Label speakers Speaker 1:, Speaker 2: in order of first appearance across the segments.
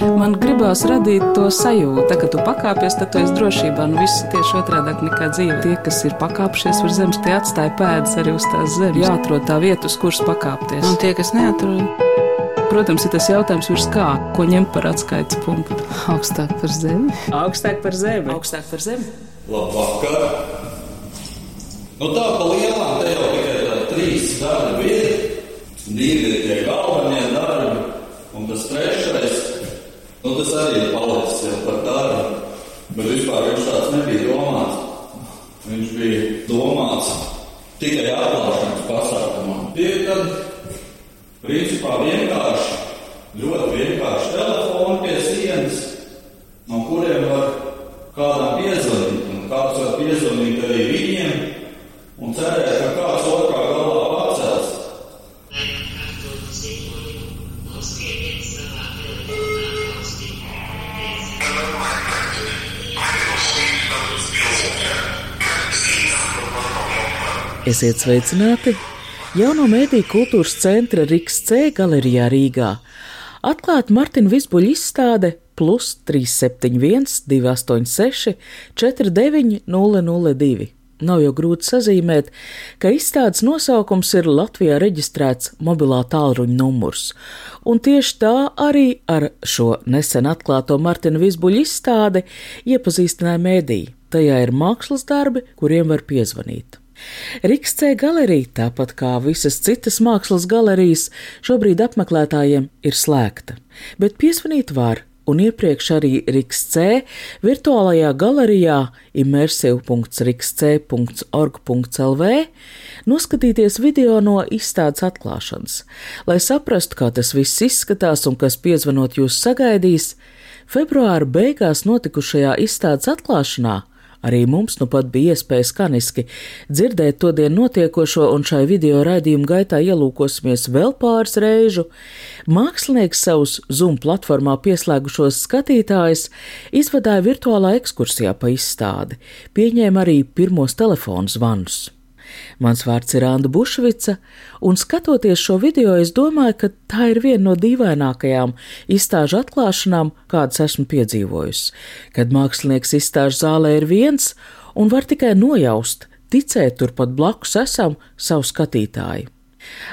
Speaker 1: Man gribās radīt to sajūtu, ka tu pakāpies, tad tu esi drošībā. Nu, viss tieši otrādi nekā dzīve. Tie, kas ir pakāpšies uz zemes, tie atstāja pēdas arī uz tās zemes. Jāatrod tā vieta, uz kuras pakāpties.
Speaker 2: Un tie, kas neatrod,
Speaker 1: Protams, ir tas jautājums, virs kā, ko ņemt par atskaites punktu.
Speaker 2: augstāk par zemi.
Speaker 1: Augstāk par zemi. Augstāk par zemi.
Speaker 3: Labvakar! Nu tā pa lielām te jau tikai tā trīs darbi ir. Divi ir tie galvenie darbi, un tas trešais, nu tas arī ir palicis jau par darbu. Bet vispār viņš tāds nebija domāts. Viņš bija domāts tikai atklāšanas pasākumam. Tie ir tad, principā vienkārši, ļoti vienkārši telefoni pie sienas, no kuriem var kādam piezvanīt, un kāds var piezvanīt arī viņiem, un cerēt, ka kāds otrā galā
Speaker 4: Esiet sveicināti! Jauno mēdīju kultūras centra Riks C galerijā Rīgā. Atklāta Martina Visbuļa izstāde plus 371 286 49 002. Nav jau grūti sazīmēt, ka izstādes nosaukums ir Latvijā reģistrēts mobilā tālruņa numurs, un tieši tā arī ar šo nesen atklāto Martina Visbuļa izstādi iepazīstināja mēdīja. Tajā ir mākslas darbi, kuriem var piezvanīt. Riks C galerija, tāpat kā visas citas mākslas galerijas, šobrīd apmeklētājiem ir slēgta, bet piesvanīt var, un iepriekš arī Riks C virtuālajā galerijā immersive.riksc.org.lv noskatīties video no izstādes atklāšanas, lai saprastu, kā tas viss izskatās un kas piezvanot jūs sagaidīs. Februāra beigās notikušajā izstādes atklāšanā Arī mums nu pat bija iespēja skaniski dzirdēt to dienu notiekošo, un šai video raidījuma gaitā ielūkosimies vēl pāris reižu. Mākslinieks savus Zoom platformā pieslēgušos skatītājus izvadīja virtuālā ekskursijā pa izstādi, pieņēma arī pirmos telefonu zvanus. Mans vārds ir Anna Bušvica, un skatoties šo video, es domāju, ka tā ir viena no dīvainākajām izstāžu atklāšanām, kādas esmu piedzīvojusi. Kad mākslinieks izstāžu zālē ir viens un var tikai nojaust, ticēt turpat blakus esam savu skatītāju.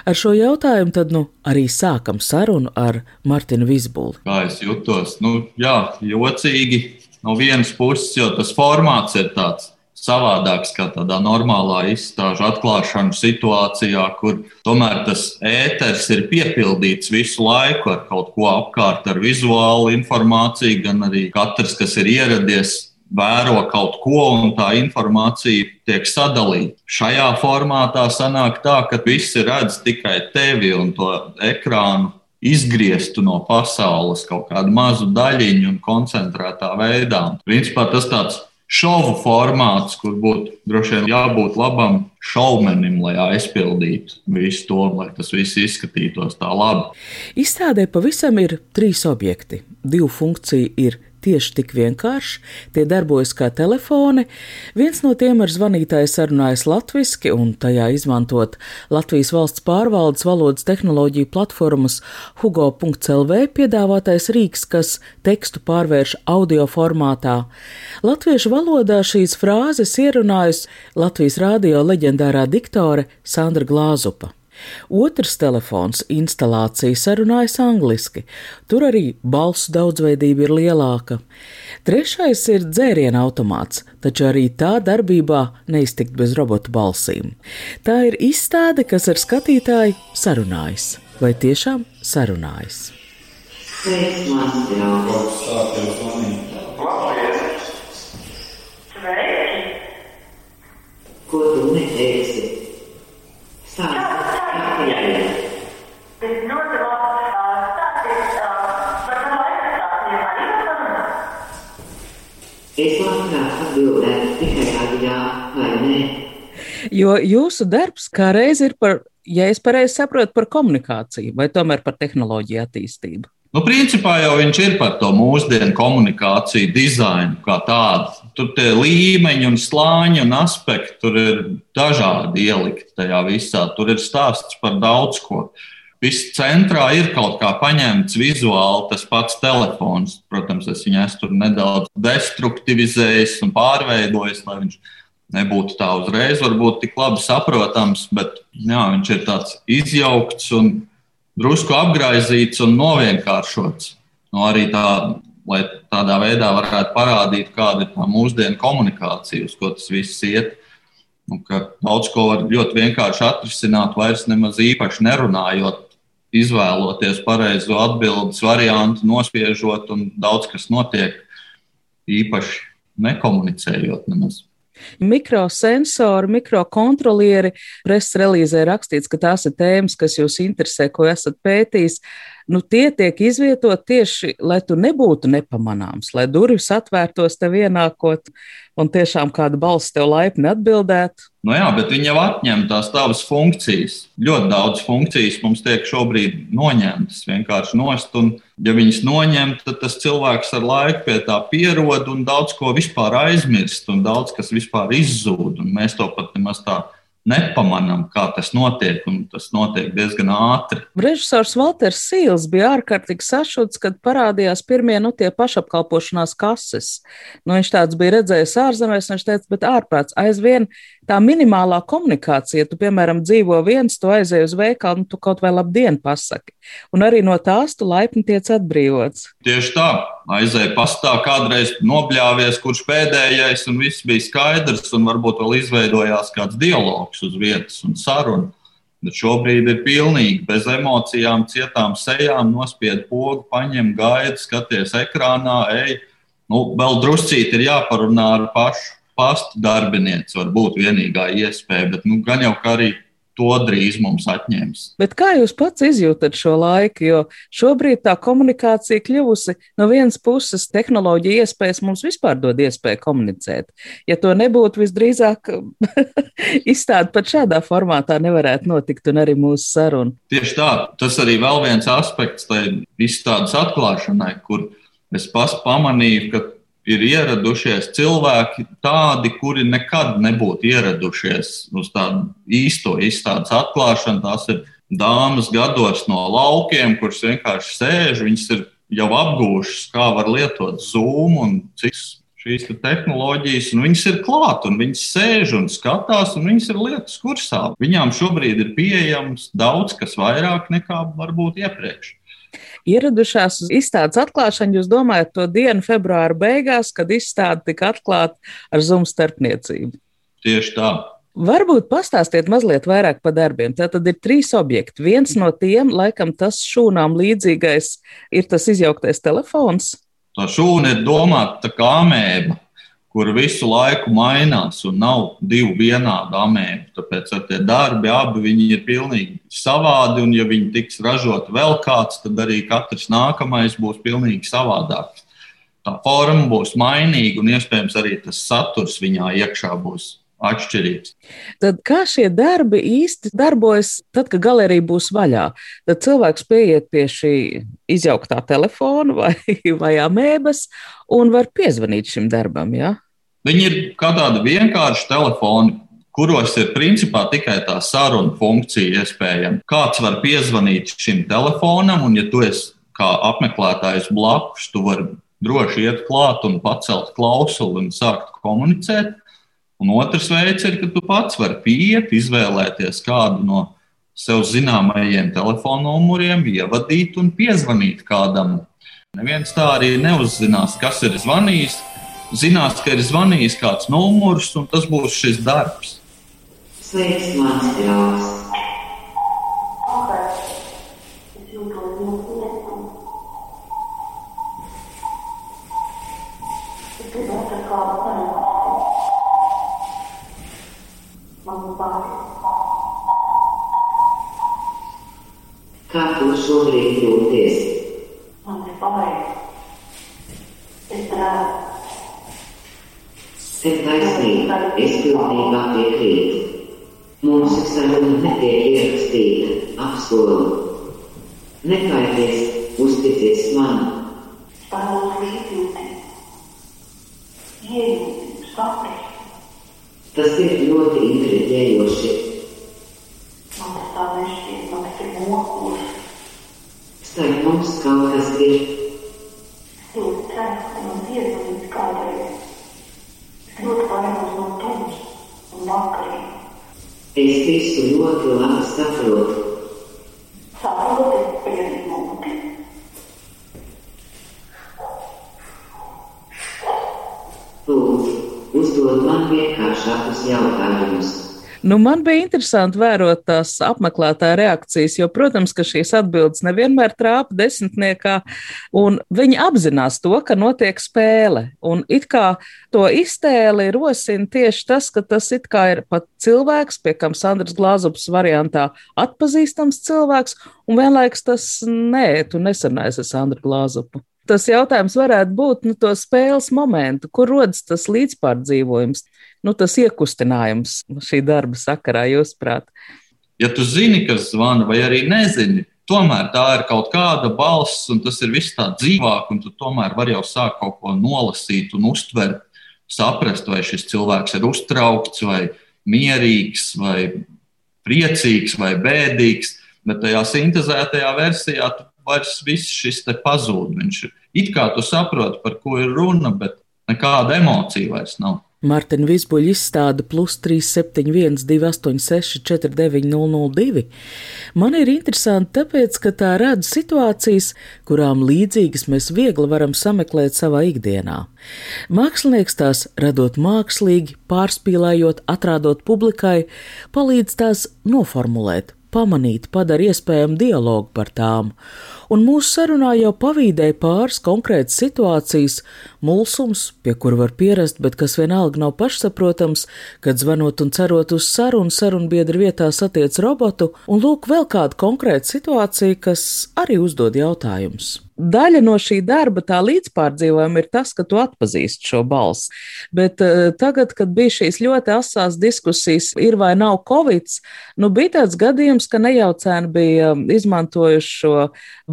Speaker 4: Ar šo jautājumu tad nu arī sākam sarunu ar Martinu Visbuli.
Speaker 3: Kā es jutos? Nu, jā, jocīgi no vienas puses, jo tas formāts ir tāds savādāks kā tādā normālā izstāžu atklāšanas situācijā, kur tomēr tas ēters ir piepildīts visu laiku ar kaut ko apkārt, ar vizuālu informāciju, gan arī katrs, kas ir ieradies, vēro kaut ko, un tā informācija tiek sadalīta. Šajā formātā sanāk tā, ka visi redz tikai tevi un to ekrānu. Izgrieztu no pasaules kaut kādu mazu daļiņu un koncentrētā veidā. Principā tas tāds šovu formāts, kur būtu droši vien jābūt labam šovmenim, lai aizpildītu visu to, lai tas viss izskatītos tā labi.
Speaker 4: Izstādē pavisam ir trīs objekti. Divu funkciju ir tieši tik vienkārši, tie darbojas kā telefoni. Viens no tiem ar zvanītāju sarunājas latviešu, un tajā izmantot Latvijas valsts pārvaldes valodas tehnoloģiju platformas Hugo.CLV piedāvātais rīks, kas tekstu pārvērš audio formātā. Latviešu valodā šīs frāzes ierunājusi Latvijas rādio leģendārā diktore Sandra Glāzupa. Otrs telefons instalācija sarunājas angliski, tur arī balsu daudzveidība ir lielāka. Trešais ir dzēriena automāts, taču arī tā darbībā neiztikt bez robotu balsīm. Tā ir izstāde, kas ar skatītāju sarunājas, vai tiešām sarunājas.
Speaker 5: Ko tu neteiksi? Sāc Es labprāt atbildētu tikai ar jā vai nē.
Speaker 1: Jo jūsu darbs kā reiz ir par, ja es pareizi saprotu, par komunikāciju vai tomēr par tehnoloģiju attīstību.
Speaker 3: Nu, principā jau viņš ir par to mūsdienu komunikāciju, dizainu kā tādu. Tur tie līmeņi un slāņi un aspekti tur ir dažādi ielikti tajā visā. Tur ir stāsts par daudz ko. Viss centrā ir kaut kā paņemts vizuāli tas pats telefons. Protams, es viņu esmu nedaudz destruktivizējis un pārveidojis, lai viņš nebūtu tā uzreiz, varbūt tik labi saprotams, bet jā, viņš ir tāds izjaukts un drusku apgaizīts un novienkāršots. Nu, arī tā, lai tādā veidā varētu parādīt, kāda ir tā mūsdienu komunikācija, uz ko tas viss iet. Nu, daudz ko var ļoti vienkārši atrisināt, vairs nemaz īpaši nerunājot, izvēloties pareizo atbildības variantu, nospiežot, un daudz kas notiek īpaši nekomunicējot nemaz.
Speaker 1: Mikrosensori, mikrokontrolieri, preses relīzē rakstīts, ka tās ir tēmas, kas jūs interesē, ko esat pētījis. Nu, tie tiek izvietot tieši, lai tu nebūtu nepamanāms, lai durvis atvērtos tev ienākot un tiešām kāda balss tev laipni atbildētu.
Speaker 3: Nu jā, bet viņi jau atņem tās tavas funkcijas. Ļoti daudz funkcijas mums tiek šobrīd noņemtas vienkārši nost. Un, ja viņas noņem, tad tas cilvēks ar laiku pie tā pierod un daudz ko vispār aizmirst, un daudz kas vispār izzūd. Mēs to pat nemaz tā nepamanām, kā tas notiek, un tas notiek diezgan ātri.
Speaker 1: Režisors Walters Sīls bija ārkārtīgi sašuts, kad parādījās pirmie nu, tie pašapkalpošanās kases. Nu, viņš tāds bija redzējis ārzemēs, un viņš teica, bet ārprāts aizvien tā minimālā komunikācija, tu, piemēram, dzīvo viens, tu aizej uz veikalu, un tu kaut vai labdien pasaki. Un arī no tās tu laipni tiec atbrīvots.
Speaker 3: Tieši tā, aizēja pastā, kādreiz nobļāvies, kurš pēdējais, un viss bija skaidrs, un varbūt vēl izveidojās kāds dialogs uz vietas un saruna. Bet šobrīd ir pilnīgi bez emocijām, cietām sejām, nospied pogu, paņem gaidu, skaties ekrānā, ej. Nu, vēl druscīt ir jāparunā ar pašu pastu darbinieci var būt vienīgā iespēja, bet nu, gan jau kā arī to drīz mums atņems.
Speaker 1: Bet kā jūs pats izjūtat šo laiku? Jo šobrīd tā komunikācija kļuvusi no vienas puses, tehnoloģija iespējas mums vispār dod iespēju komunicēt. Ja to nebūtu, visdrīzāk izstāde pat šādā formātā nevarētu notikt, un arī mūsu saruna.
Speaker 3: Tieši tā, tas arī vēl viens aspekts tai izstādes atklāšanai, kur es pats pamanīju, ka ir ieradušies cilvēki, tādi, kuri nekad nebūtu ieradušies uz tādu īsto izstādes atklāšanu. Tās ir dāmas gados no laukiem, kuras vienkārši sēž, viņas ir jau apgūšas, kā var lietot Zoom un citas šīs te tehnoloģijas, viņas ir klāt, un viņas sēž un skatās, un viņas ir lietas kursā. Viņām šobrīd ir pieejams daudz kas vairāk nekā varbūt iepriekš
Speaker 1: ieradušās uz izstādes atklāšanu. Jūs domājat to dienu, februāra beigās, kad izstāde tika atklāta ar Zoom starpniecību?
Speaker 3: Tieši tā.
Speaker 1: Varbūt pastāstiet mazliet vairāk par darbiem. Tā tad ir trīs objekti. Viens no tiem, laikam, tas šūnām līdzīgais, ir tas izjauktais telefons.
Speaker 3: Tā šūna ir domāta kā amēba kur visu laiku mainās un nav divu vienādu amēbu. Tāpēc ar tie darbi abi ir pilnīgi savādi, un ja viņi tiks ražoti vēl kāds, tad arī katrs nākamais būs pilnīgi savādāks. Tā forma būs mainīga, un iespējams arī tas saturs viņā iekšā būs atšķirīgs.
Speaker 1: Tad kā šie darbi īsti darbojas, tad, kad galerija būs vaļā? Tad cilvēks pieiet pie šī izjauktā telefona vai, vai amēbas un var piezvanīt šim darbam. Ja?
Speaker 3: Viņi ir kā tādi vienkārši telefoni, kuros ir principā tikai tā saruna funkcija iespējama. Kāds var piezvanīt šim telefonam, un, ja tu esi kā apmeklētājs blakus, tu vari droši iet klāt un pacelt klausuli un sākt komunicēt. Un otrs veids ir, ka tu pats vari pieiet, izvēlēties kādu no sev zināmajiem telefona numuriem, ievadīt un piezvanīt kādam. Neviens tā arī neuzzinās, kas ir zvanījis zinās, ka ir zvanījis kāds numurs, un tas būs šis darbs.
Speaker 5: Sveiks, mans draugs! Kā tu šobrīd jūties?
Speaker 6: Man ir baigi. Es drēbu.
Speaker 5: Ir taisnība, es pilnībā piekrītu. Mūsu saruna netiek ierakstīta, apsolu. Nekaities, uzticies man. Tas ir ļoti intriģējoši.
Speaker 6: Man tas tā nešķiet, man tas ir mokoši.
Speaker 5: Es visu ļoti labi saprotu.
Speaker 7: Saproti, piedzīvoti.
Speaker 5: Lūdzu, uzdod man vienkāršākus jautājumus.
Speaker 1: Nu, man bija interesanti vērot tās apmeklētāja reakcijas, jo, protams, ka šīs atbildes nevienmēr trāpa desmitniekā, un viņi apzinās to, ka notiek spēle. Un it kā to iztēli rosina tieši tas, ka tas it kā ir pat cilvēks, pie kam Sandrs Glāzups variantā atpazīstams cilvēks, un vienlaiks tas nē, tu nesarunājies ar Sandru Glāzupu. Tas jautājums varētu būt nu, to spēles momentu, kur rodas tas līdzpārdzīvojums, nu, tas iekustinājums šī darba sakarā, jūsuprāt.
Speaker 3: Ja tu zini, kas zvana, vai arī nezini, tomēr tā ir kaut kāda balss, un tas ir viss tā dzīvāk, un tu tomēr vari jau sākt kaut ko nolasīt un uztvert, saprast, vai šis cilvēks ir uztraukts, vai mierīgs, vai priecīgs, vai bēdīgs. Bet tajā sintēzētajā versijā tu vairs viss šis te pazūd. Viņš ir it kā tu saproti, par ko ir runa, bet nekāda emocija vairs nav.
Speaker 4: Mārtiņa Visbuļs izstāda plus 371, 286, 4902. Man ir interesanti, tāpēc, ka tā rada situācijas, kurām līdzīgas mēs viegli varam sameklēt savā ikdienā. Mākslinieks tās radot mākslīgi, pārspīlējot, atrādot publikai, palīdz tās noformulēt, pamanīt, padara iespējamu dialogu par tām, un mūsu sarunā jau pavīdēja pāris konkrētas situācijas, mulsums, pie kura var pierast, bet kas vienalga nav pašsaprotams, kad zvanot un cerot uz sarunu, sarunbiedri vietā satiec robotu, un lūk vēl kāda konkrēta situācija, kas arī uzdod jautājumus daļa no šī darba, tā līdzpārdzīvojuma, ir tas, ka tu atpazīsti šo balsi. Bet uh, tagad, kad bija šīs ļoti asās diskusijas, ir vai nav covid, nu bija tāds gadījums, ka nejaucēni bija izmantojuši šo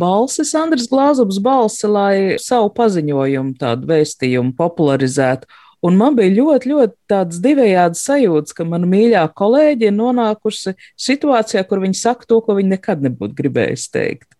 Speaker 4: balsi, Sandrs Glāzubs balsi, lai savu paziņojumu, tādu vēstījumu popularizētu. Un man bija ļoti, ļoti tāds divējāds sajūts, ka mana mīļā kolēģe ir nonākusi situācijā, kur viņa saka to, ko viņa nekad nebūtu gribējusi teikt.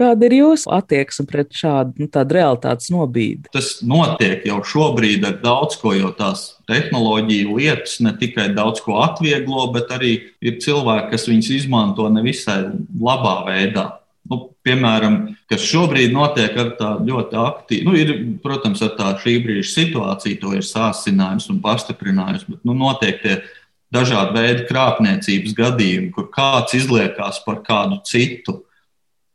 Speaker 4: Kāda ir jūsu attieksme pret šādu nu, realitātes nobīdi?
Speaker 3: Tas notiek jau šobrīd ar daudz ko, jo tās tehnoloģiju lietas ne tikai daudz ko atvieglo, bet arī ir cilvēki, kas viņus izmanto nevisai labā veidā. Nu, piemēram, kas šobrīd notiek ar tādu ļoti aktīvu, nu, ir, protams, ar tā šī brīža situāciju, to ir sācinājums un pastiprinājums, bet nu, notiek tie dažādi veidi krāpniecības gadījumi, kur kāds izliekās par kādu citu.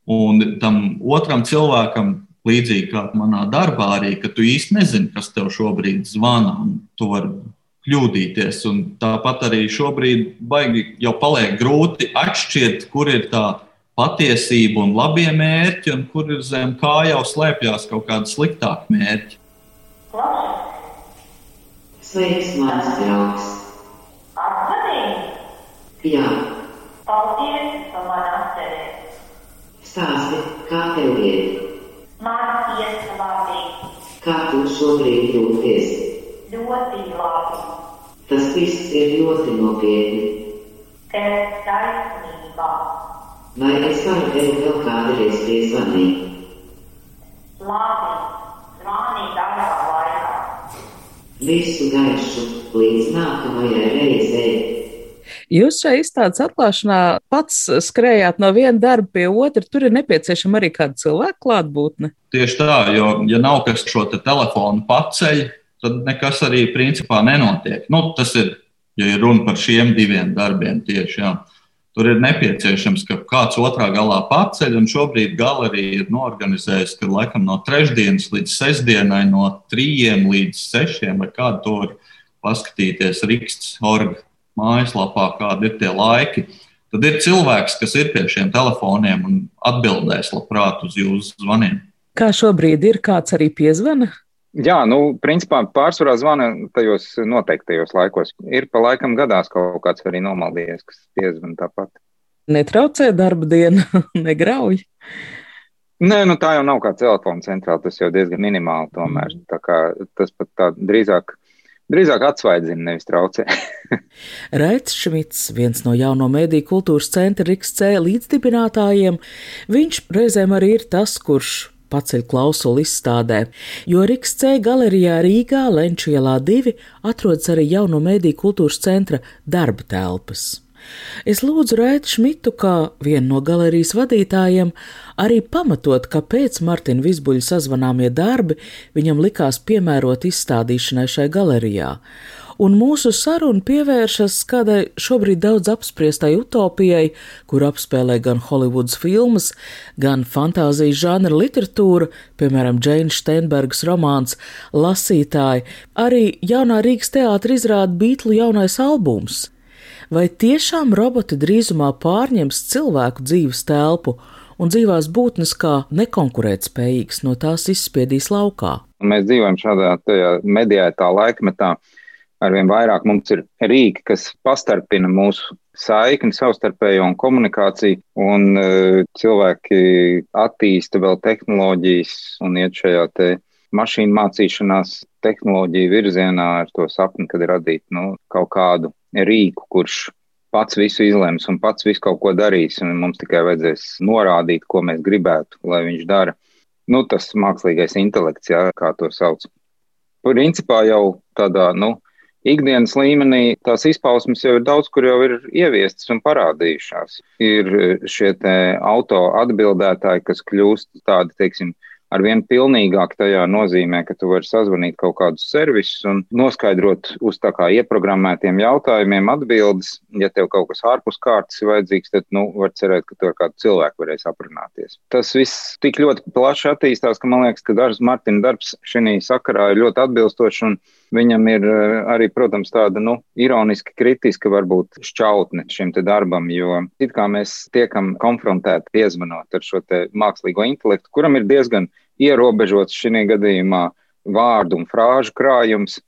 Speaker 3: Un tam otram cilvēkam, līdzīgi kā manā darbā, arī, ka tu īsti nezini, kas tev šobrīd zvana, un tu vari kļūdīties. Un tāpat arī šobrīd baigi jau paliek grūti atšķirt, kur ir tā patiesība un labie mērķi, un kur ir zem kā jau slēpjas kaut kādi sliktāki mērķi.
Speaker 5: Sveiks, mans draugs!
Speaker 7: Atpazīt!
Speaker 5: Jā,
Speaker 7: Paldies par mani atcerēt!
Speaker 5: stāsti, kā tev iet,
Speaker 7: Man iet labi,
Speaker 5: kā tu šobrīd jūties.
Speaker 7: ļoti labi.
Speaker 5: Tas viss ir ļoti nopietni.
Speaker 7: Tev taisnība.
Speaker 5: Vai es varu tev vēl kādreiz piezvanīt?
Speaker 7: Labi, zvani darbā laikā.
Speaker 5: Visu gaišu līdz nākamajai reizei.
Speaker 1: Jūs šajā izstādes atklāšanā pats skrējāt no viena darba pie otra. Tur ir nepieciešama arī kāda cilvēka klātbūtne.
Speaker 3: Tieši tā, jo, ja nav kas šo te telefonu paceļ, tad nekas arī principā nenotiek. Nu, tas ir, ja ir runa par šiem diviem darbiem tieši. Jā. Tur ir nepieciešams, ka kāds otrā galā paceļ, un šobrīd galerija ir norganizējusi, ka laikam no trešdienas līdz sestdienai, no trījiem līdz sešiem, vai kādu to var paskatīties Rīgas orga mājaslapā, kādi ir tie laiki. Tad ir cilvēks, kas ir pie šiem telefoniem un atbildēs labprāt uz jūsu zvaniem.
Speaker 1: Kā šobrīd ir, kāds arī piezvana?
Speaker 8: Jā, nu, principā pārsvarā zvana tajos noteiktajos laikos. Ir pa laikam gadās kaut kāds arī nomaldījies, kas piezvan tāpat.
Speaker 1: Netraucē darba diena, negrauj.
Speaker 8: Nē, nu tā jau nav kā telefona centrāla, tas jau diezgan minimāli tomēr. Tā kā tas pat tā drīzāk, drīzāk atsvaidzina, nevis traucē.
Speaker 4: Raits Šmits, viens no jauno mēdīju kultūras centra RIKC līdzdibinātājiem, viņš reizēm arī ir tas, kurš paceļ klausuli izstādē, jo Riks C galerijā Rīgā Lenčielā 2 atrodas arī jauno mēdīju kultūras centra darba telpas. Es lūdzu Raitu Šmitu, kā vienu no galerijas vadītājiem, arī pamatot, kāpēc Martina Visbuļa sazvanāmie darbi viņam likās piemērot izstādīšanai šai galerijā. Un mūsu saruna pievēršas kādai šobrīd daudz apspriestai utopijai, kur apspēlē gan Holivudas filmas, gan fantāzijas žanra literatūra, piemēram, Džeina Steinbergas romāns Lasītāji, arī jaunā Rīgas teātra izrāda Beatlu jaunais albums vai tiešām roboti drīzumā pārņems cilvēku dzīves telpu un dzīvās būtnes kā nekonkurētspējīgas no tās izspiedīs laukā.
Speaker 8: Mēs dzīvojam šādā mediētā laikmetā. Arvien vairāk mums ir rīki, kas pastarpina mūsu saikni, savstarpējo un komunikāciju, un uh, cilvēki attīsta vēl tehnoloģijas un iet šajā te mašīnu mācīšanās tehnoloģiju virzienā ar to sapni, kad radīt nu, kaut kādu rīku, kurš pats visu izlems un pats visu kaut ko darīs, un mums tikai vajadzēs norādīt, ko mēs gribētu, lai viņš dara. Nu, tas mākslīgais intelekts, jā, kā to sauc. Principā jau tādā, nu, ikdienas līmenī tās izpausmes jau ir daudz, kur jau ir ieviestas un parādījušās. Ir šie auto atbildētāji, kas kļūst tādi, teiksim, ar vien pilnīgāk tajā nozīmē, ka tu vari sazvanīt kaut kādus servisus un noskaidrot uz tā kā ieprogrammētiem jautājumiem atbildes. Ja tev kaut kas ārpus kārtas ir vajadzīgs, tad, nu, var cerēt, ka tu ar kādu cilvēku varēsi aprunāties. Tas viss tik ļoti plaši attīstās, ka man liekas, ka dažs Martina darbs šī sakarā ir ļoti atbilstošs viņam ir eh, arī, protams, tāda, nu, ironiski kritiska varbūt šķautne šim darbam, jo it kā mēs tiekam konfrontēti piezvanot ar šo mākslīgo intelektu, kuram ir diezgan ierobežots šī gadījumā vārdu un frāžu krājums.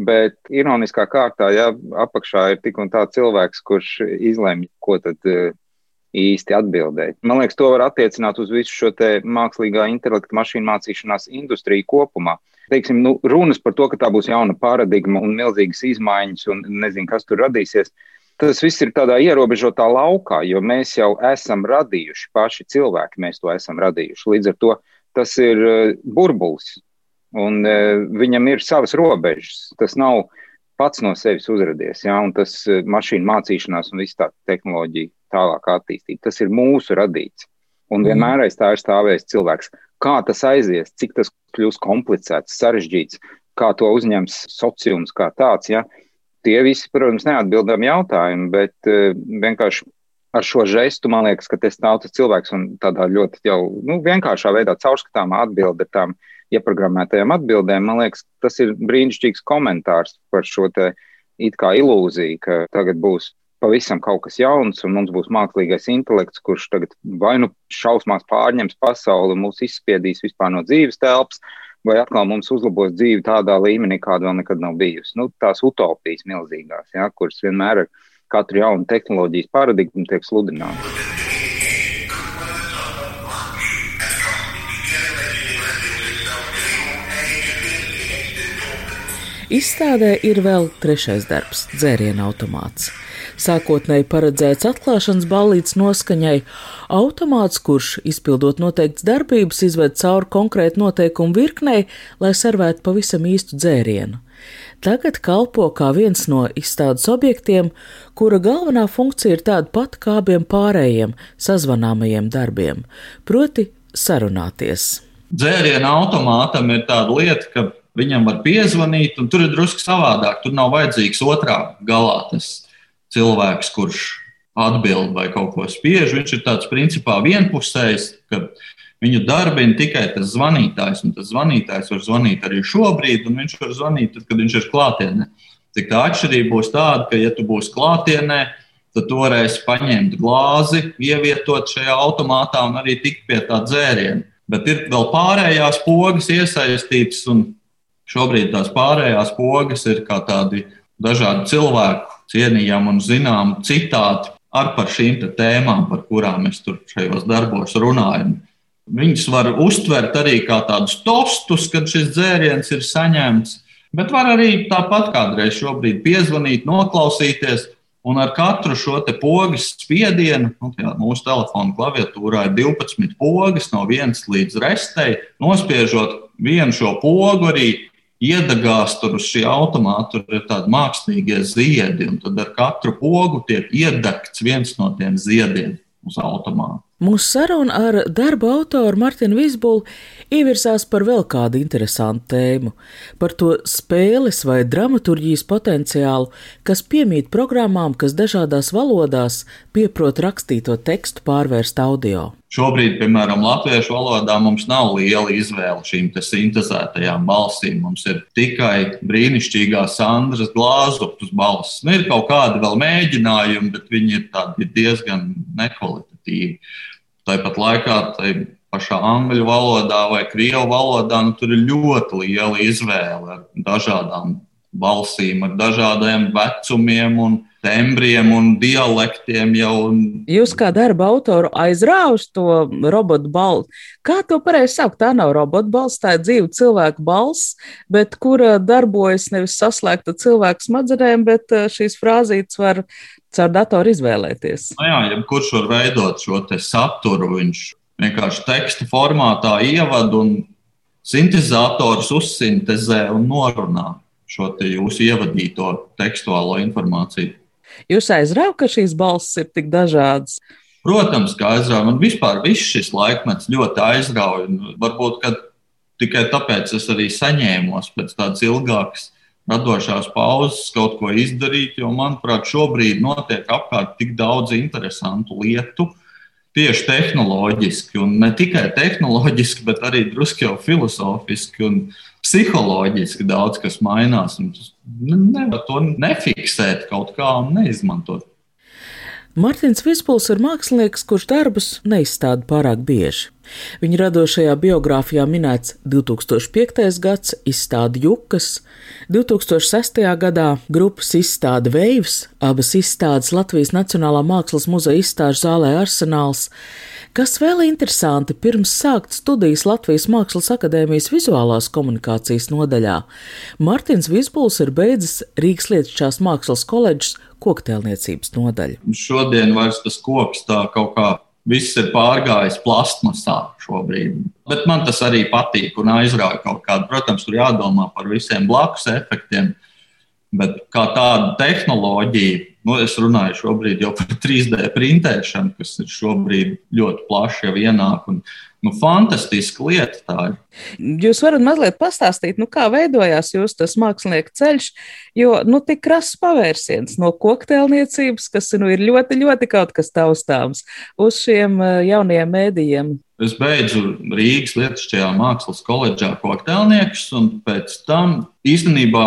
Speaker 8: Bet ironiskā kārtā, ja apakšā ir tik un tā cilvēks, kurš izlemj, ko tad uh, īsti atbildēt. Man liekas, to var attiecināt uz visu šo mākslīgā intelekta mašīnu mācīšanās industriju kopumā. Teiksim, nu, runas par to, ka tā būs jauna paradigma un milzīgas izmaiņas un nezinu, kas tur radīsies. Tas viss ir tādā ierobežotā laukā, jo mēs jau esam radījuši paši cilvēki, mēs to esam radījuši. Līdz ar to tas ir uh, burbulis, un uh, viņam ir savas robežas. Tas nav pats no sevis uzradies, ja, un tas uh, mašīnu mācīšanās un viss tā tehnoloģija tālāk attīstīt. Tas ir mūsu radīts. Un mhm. vienmēr aiz tā ir stāvējis cilvēks. Kā tas aizies, cik tas kļūs komplicēts, sarežģīts, kā to uzņems sociums kā tāds. Ja? Tie visi, protams, neatbildami jautājumi, bet uh, vienkārši ar šo žestu man liekas, ka tas stāv tas cilvēks un tādā ļoti jau nu, vienkāršā veidā caurskatāmā atbilde tām ieprogrammētajām atbildēm. Man liekas, tas ir brīnišķīgs komentārs par šo te it kā ilūziju, ka tagad būs pavisam kaut kas jauns, un mums būs mākslīgais intelekts, kurš tagad vai nu šausmās pārņems pasauli un mūs izspiedīs vispār no dzīves telpas, vai atkal mums uzlabos dzīvi tādā līmenī, kāda vēl nekad nav bijusi. Nu, tās utopijas milzīgās, ja, kuras vienmēr ar katru jaunu tehnoloģijas paradigmu tiek sludinātas.
Speaker 4: Izstādē ir vēl trešais darbs - dzērienu automāts. Sākotnēji paredzēts atklāšanas ballītes noskaņai, automāts, kurš izpildot noteikts darbības, izved cauri konkrētu noteikumu virknei, lai servētu pavisam īstu dzērienu. Tagad kalpo kā viens no izstādes objektiem, kura galvenā funkcija ir tāda pati kā abiem pārējiem sazvanāmajiem darbiem, proti sarunāties.
Speaker 3: Dzērienu automātam ir tāda lieta, ka viņam var piezvanīt, un tur ir drusku savādāk. Tur nav vajadzīgs otrā galā tas cilvēks, kurš atbild vai kaut ko spiež. Viņš ir tāds principā vienpusējs, ka viņu darbina tikai tas zvanītājs, un tas zvanītājs var zvanīt arī šobrīd, un viņš var zvanīt, tad, kad viņš ir klātienē. Tik tā atšķirība būs tāda, ka, ja tu būsi klātienē, tad tu varēsi paņemt glāzi, ievietot šajā automātā un arī tikt pie tā dzēriena. Bet ir vēl pārējās pogas iesaistītas, un šobrīd tās pārējās pogas ir kā tādi dažādi cilvēku cienījami un zināmi citāti ar par šīm tēmām, par kurām mēs tur šajos darbos runājam. Viņus var uztvert arī kā tādus tostus, kad šis dzēriens ir saņemts, bet var arī tāpat kādreiz šobrīd piezvanīt, noklausīties. Un ar katru šo pogas spiedienu, nu, jā, mūsu telefona klaviatūrā ir 12 pogas no vienas līdz restei. Nospiežot vienu šo pogu, arī iedegās tur uz šī automāta, tur ir tādi mākslīgie ziedi, un tad ar katru pogu tiek iedegts viens no tiem ziediem uz automāta.
Speaker 4: Mūsu saruna ar darba autoru Martinu Vīsbulu ievirsās par vēl kādu interesantu tēmu - par to spēles vai dramaturģijas potenciālu, kas piemīt programmām, kas dažādās valodās pieprot rakstīto tekstu pārvērst audio.
Speaker 3: Šobrīd, piemēram, latviešu valodā mums nav liela izvēle šīm sintēzētajām balsīm. Mums ir tikai brīnišķīgā Sandras glāzupus balss. Nu, ir kaut kādi vēl mēģinājumi, bet viņi ir diezgan nekvalitatīvi. Tāpat laikā tai pašā angļu valodā vai krievu valodā nu, tur ir ļoti liela izvēle ar dažādām balsīm, ar dažādiem vecumiem un tembriem un dialektiem. Jau.
Speaker 1: Jūs kā darba autoru aizrāvus to robotu balsi. Kā to pareizi saukt? Tā nav robotu balss, tā ir dzīva cilvēka balss, bet kura darbojas nevis saslēgta cilvēka smadzenēm, bet eh, šīs frāzītes var caur datoru izvēlēties.
Speaker 3: No nu jā, jebkurš var veidot šo saturu. Viņš vienkārši teksta formātā ievada un sintēzators uzsintēzē un norunā šo jūsu ievadīto tekstuālo informāciju.
Speaker 1: Jūs aizraugat, ka šīs balss ir tik dažādas.
Speaker 3: Protams, kā aizrauga. Man vispār viss šis laikmets ļoti aizrauja. Varbūt tikai tāpēc es arī saņēmos pēc tādas ilgākas radošās pauzes kaut ko izdarīt, jo, manuprāt, šobrīd notiek apkārt tik daudz interesantu lietu, tieši tehnoloģiski, un ne tikai tehnoloģiski, bet arī drusku jau filozofiski un psiholoģiski daudz kas mainās. Nevar to nefiksēt kaut kā un neizmantot.
Speaker 4: Mārtiņš Vispuls ir mākslinieks, kurš darbus neizstāda pārāk bieži. Viņa radošajā biogrāfijā minēts 2005. gads, izstāde Jukas, 2006. gadā grupas izstāde Veivs, abas izstādes Latvijas Nacionālā Mākslas muzeja izstāžu zālē Arsenāls, Kas vēl interesanti, pirms sākt studijas Latvijas Mākslas akadēmijas vizuālās komunikācijas nodaļā, Mārtiņš Visbuls ir beidzis Rīgas Lietušķās mākslas koledžas koktēlniecības nodaļu.
Speaker 3: Šodien vairs tas koks tā kaut kā viss ir pārgājis plastmasā šobrīd. Bet man tas arī patīk un aizrauja kaut kādu. Protams, tur jādomā par visiem blakus efektiem, bet kā tāda tehnoloģija Nu, es runāju šobrīd jau par 3D printēšanu, kas ir šobrīd ļoti plaši jau ienāk. Un, nu, fantastiska lieta tā ir.
Speaker 1: Jūs varat mazliet pastāstīt, nu, kā veidojās jūsu tas mākslinieka ceļš, jo nu, tik krasts pavērsiens no kokteilniecības, kas nu, ir ļoti, ļoti kaut kas taustāms, uz šiem eh, jaunajiem mēdījiem.
Speaker 3: Es beidzu Rīgas Lietušķajā mākslas koledžā kokteilniekus, un pēc tam īstenībā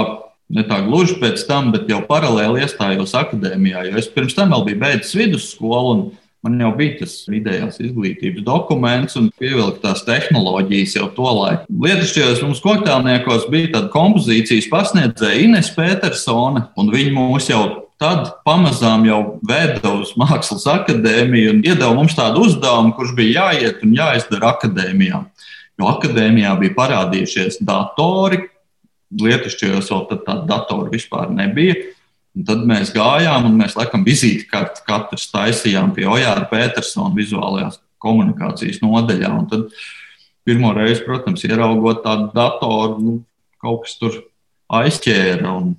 Speaker 3: ne tā gluži pēc tam, bet jau paralēli iestājos akadēmijā, jo es pirms tam vēl biju beidzis vidusskolu. Man jau bija tas vidējās izglītības dokuments un pievilktās tehnoloģijas jau to laiku. Lietušķajos mums koktālniekos bija tāda kompozīcijas pasniedzēja Ines Petersone, un viņa mūs jau tad pamazām jau veda uz Mākslas akadēmiju un iedeva mums tādu uzdevumu, kurš bija jāiet un jāizdara akadēmijā. Jo akadēmijā bija parādījušies datori, Lietušķajos vēl tādu datoru vispār nebija. Un tad mēs gājām, un mēs laikam vizīti kartu katrs taisījām pie Ojāra Petersona vizuālajās komunikācijas nodaļā. Un tad pirmo reizi, protams, ieraugot tādu datoru, nu, kaut kas tur aizķēra un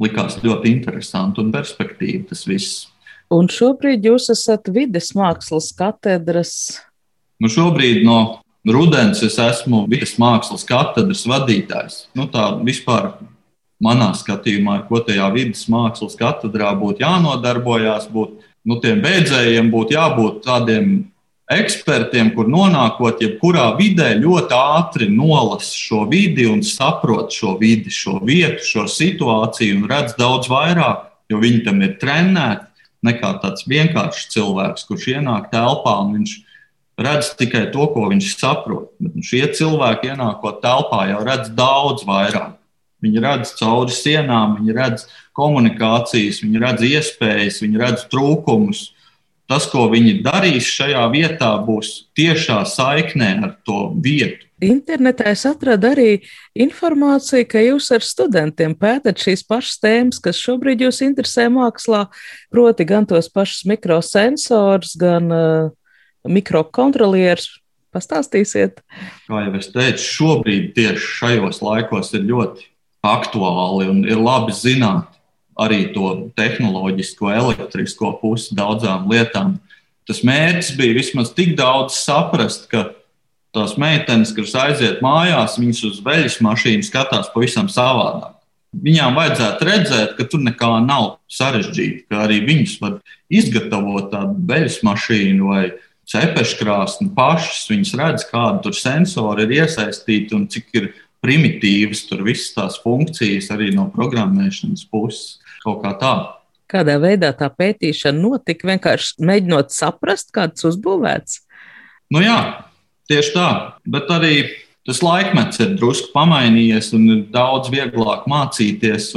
Speaker 3: likās ļoti interesanti un perspektīvi tas viss.
Speaker 1: Un šobrīd jūs esat vides mākslas katedras.
Speaker 3: Nu šobrīd no Rudens es esmu vidas mākslas katedras vadītājs. Nu, tā vispār manā skatījumā, ko tajā vidas mākslas katedrā būtu jānodarbojas, būtu nu, tiem beidzējiem būtu jābūt tādiem ekspertiem, kur nonākot jebkurā vidē, ļoti ātri nolasa šo vidi un saprot šo vidi, šo vietu, šo situāciju un redz daudz vairāk, jo viņi tam ir trenēti nekā tāds vienkāršs cilvēks, kurš ienāk telpā un viņš ir redz tikai to, ko viņš saprot. Bet nu, šie cilvēki, ienākot telpā, jau redz daudz vairāk. Viņi redz cauri sienām, viņi redz komunikācijas, viņi redz iespējas, viņi redz trūkumus. Tas, ko viņi darīs šajā vietā, būs tiešā saiknē ar to vietu.
Speaker 1: Internetā es atradu arī informāciju, ka jūs ar studentiem pētat šīs pašas tēmas, kas šobrīd jūs interesē mākslā, proti gan tos pašus mikrosensors, gan uh, mikrokontrolieris. Pastāstīsiet.
Speaker 3: Kā jau es teicu, šobrīd tieši šajos laikos ir ļoti aktuāli un ir labi zināt arī to tehnoloģisko, elektrisko pusi daudzām lietām. Tas mērķis bija vismaz tik daudz saprast, ka tās meitenes, kas aiziet mājās, viņas uz veļas mašīnu skatās pavisam savādāk. Viņām vajadzētu redzēt, ka tur nekā nav sarežģīta, ka arī viņas var izgatavot tādu veļas mašīnu vai cepeškrāsni pašas. Viņas redz, kāda tur sensori ir iesaistīti un cik ir primitīvas tur visas tās funkcijas arī no programmēšanas puses. Kaut kā tā.
Speaker 1: Kādā veidā tā pētīšana notika? Vienkārši mēģinot saprast, kāds uzbūvēts.
Speaker 3: Nu jā, tieši tā. Bet arī tas laikmets ir drusku pamainījies un ir daudz vieglāk mācīties.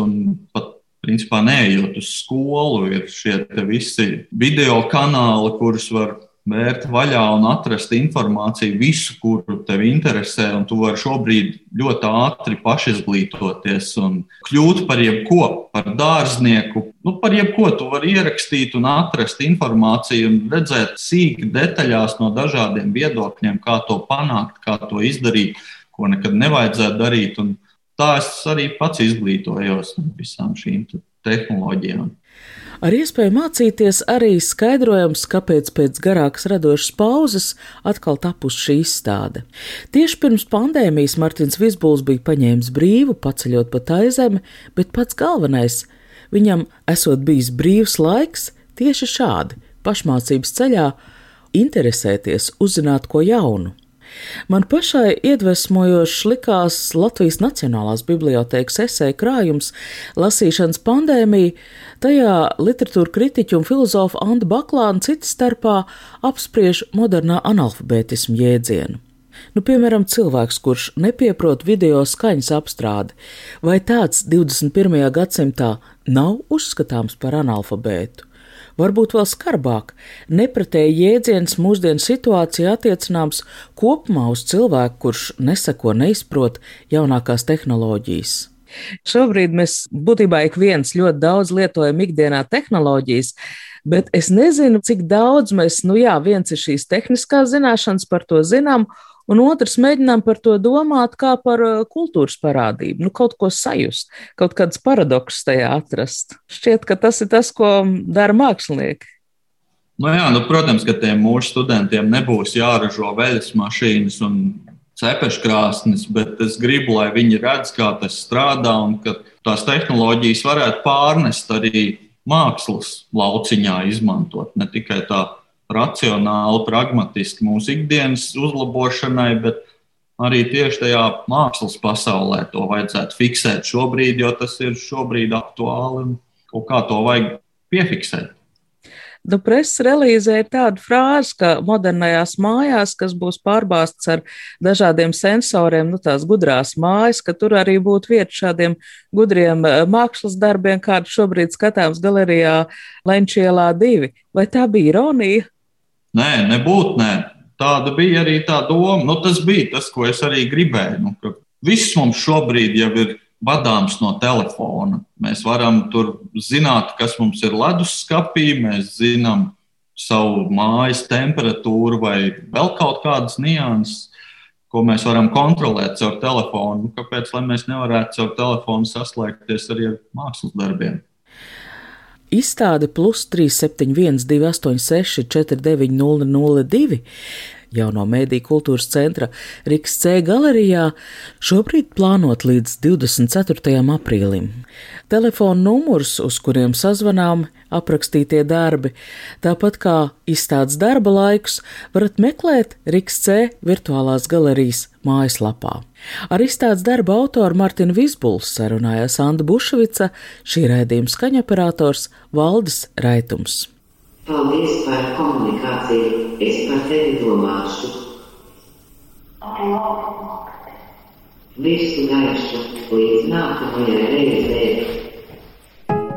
Speaker 3: Pat principā neejot uz skolu, ir šie visi video kanāli, kurus var vērt vaļā un atrast informāciju, visu, kuru tev interesē. Tu vari šobrīd ļoti ātri pašizglītoties un kļūt par jebko, par dārznieku. Nu, par jebko tu vari ierakstīt un atrast informāciju un redzēt sīki detaļās no dažādiem viedokļiem, kā to panākt, kā to izdarīt, ko nekad nevajadzētu darīt. Un tā es arī pats izglītojos no visām šīm tehnoloģijām.
Speaker 4: Ar iespēju mācīties arī skaidrojams, kāpēc pēc garākas radošas pauzes atkal tapus šī izstāde. Tieši pirms pandēmijas Martins Visbuls bija paņēmis brīvu, paceļot pa taizemi, bet pats galvenais - viņam esot bijis brīvs laiks tieši šādi, pašmācības ceļā, interesēties, uzzināt ko jaunu. Man pašai iedvesmojošs likās Latvijas Nacionālās bibliotēkas esēja krājums lasīšanas pandēmija, tajā literatūra kritiķu un filozofa Anda Baklāna citas starpā apspriež modernā analfabētismu jēdzienu. Nu, piemēram, cilvēks, kurš nepieprot video skaņas apstrādi, vai tāds 21. gadsimtā nav uzskatāms par analfabētu? Varbūt vēl skarbāk, nepratēji jēdziens mūsdienu situācijā attiecināms kopumā uz cilvēku, kurš neseko, neizprot jaunākās tehnoloģijas.
Speaker 1: Šobrīd mēs būtībā ik viens ļoti daudz lietojam ikdienā tehnoloģijas, bet es nezinu, cik daudz mēs, nu jā, viens ir šīs tehniskās zināšanas, par to zinām, un otrs mēģinām par to domāt kā par uh, kultūras parādību, nu, kaut ko sajust, kaut kāds paradoks tajā atrast. Šķiet, ka tas ir tas, ko dara mākslinieki.
Speaker 3: Nu jā, nu, protams, ka tiem mūsu studentiem nebūs jāražo veļas mašīnas un cepeškrāsnes, bet es gribu, lai viņi redz, kā tas strādā un ka tās tehnoloģijas varētu pārnest arī mākslas lauciņā, izmantot ne tikai tā racionāli, pragmatiski mūsu ikdienas uzlabošanai, bet arī tieši tajā mākslas pasaulē to vajadzētu fiksēt šobrīd, jo tas ir šobrīd aktuāli un kaut kā to vajag piefiksēt.
Speaker 1: Nu, preses relīzē ir tāda frāze, ka modernajās mājās, kas būs pārbāztas ar dažādiem sensoriem, nu, tās gudrās mājas, ka tur arī būtu vieta šādiem gudriem eh, mākslas darbiem, kādi šobrīd skatāms galerijā Lenčielā divi. Vai tā bija ironija?
Speaker 3: Nē, nebūtu. Nē. Tāda bija arī tā doma. Nu, tas bija tas, ko es arī gribēju. Nu, viss mums šobrīd jau ir vadāms no telefona. Mēs varam tur zināt, kas mums ir leduskapī, mēs zinām savu mājas temperatūru vai vēl kaut kādas nianses, ko mēs varam kontrolēt caur telefonu. Nu, kāpēc mēs nevarētu caur telefonu saslēgties arī ar mākslas darbiem?
Speaker 4: Izstāde plus 371, 286, 49002 jauno mēdīju kultūras centra Riks C galerijā šobrīd plānot līdz 24. aprīlim. Telefona numurs, uz kuriem sazvanām, aprakstītie darbi, tāpat kā izstādes darba laikus, varat meklēt Riks C virtuālās galerijas mājaslapā. Ar izstādes darba autoru Martinu Visbuls sarunājās Anda Bušvica, šī raidījuma skaņoperators Valdis Raitums.
Speaker 5: Paldies par komunikāciju. Es par tevi domāšu. Visu gaišu līdz nākamajai reizei.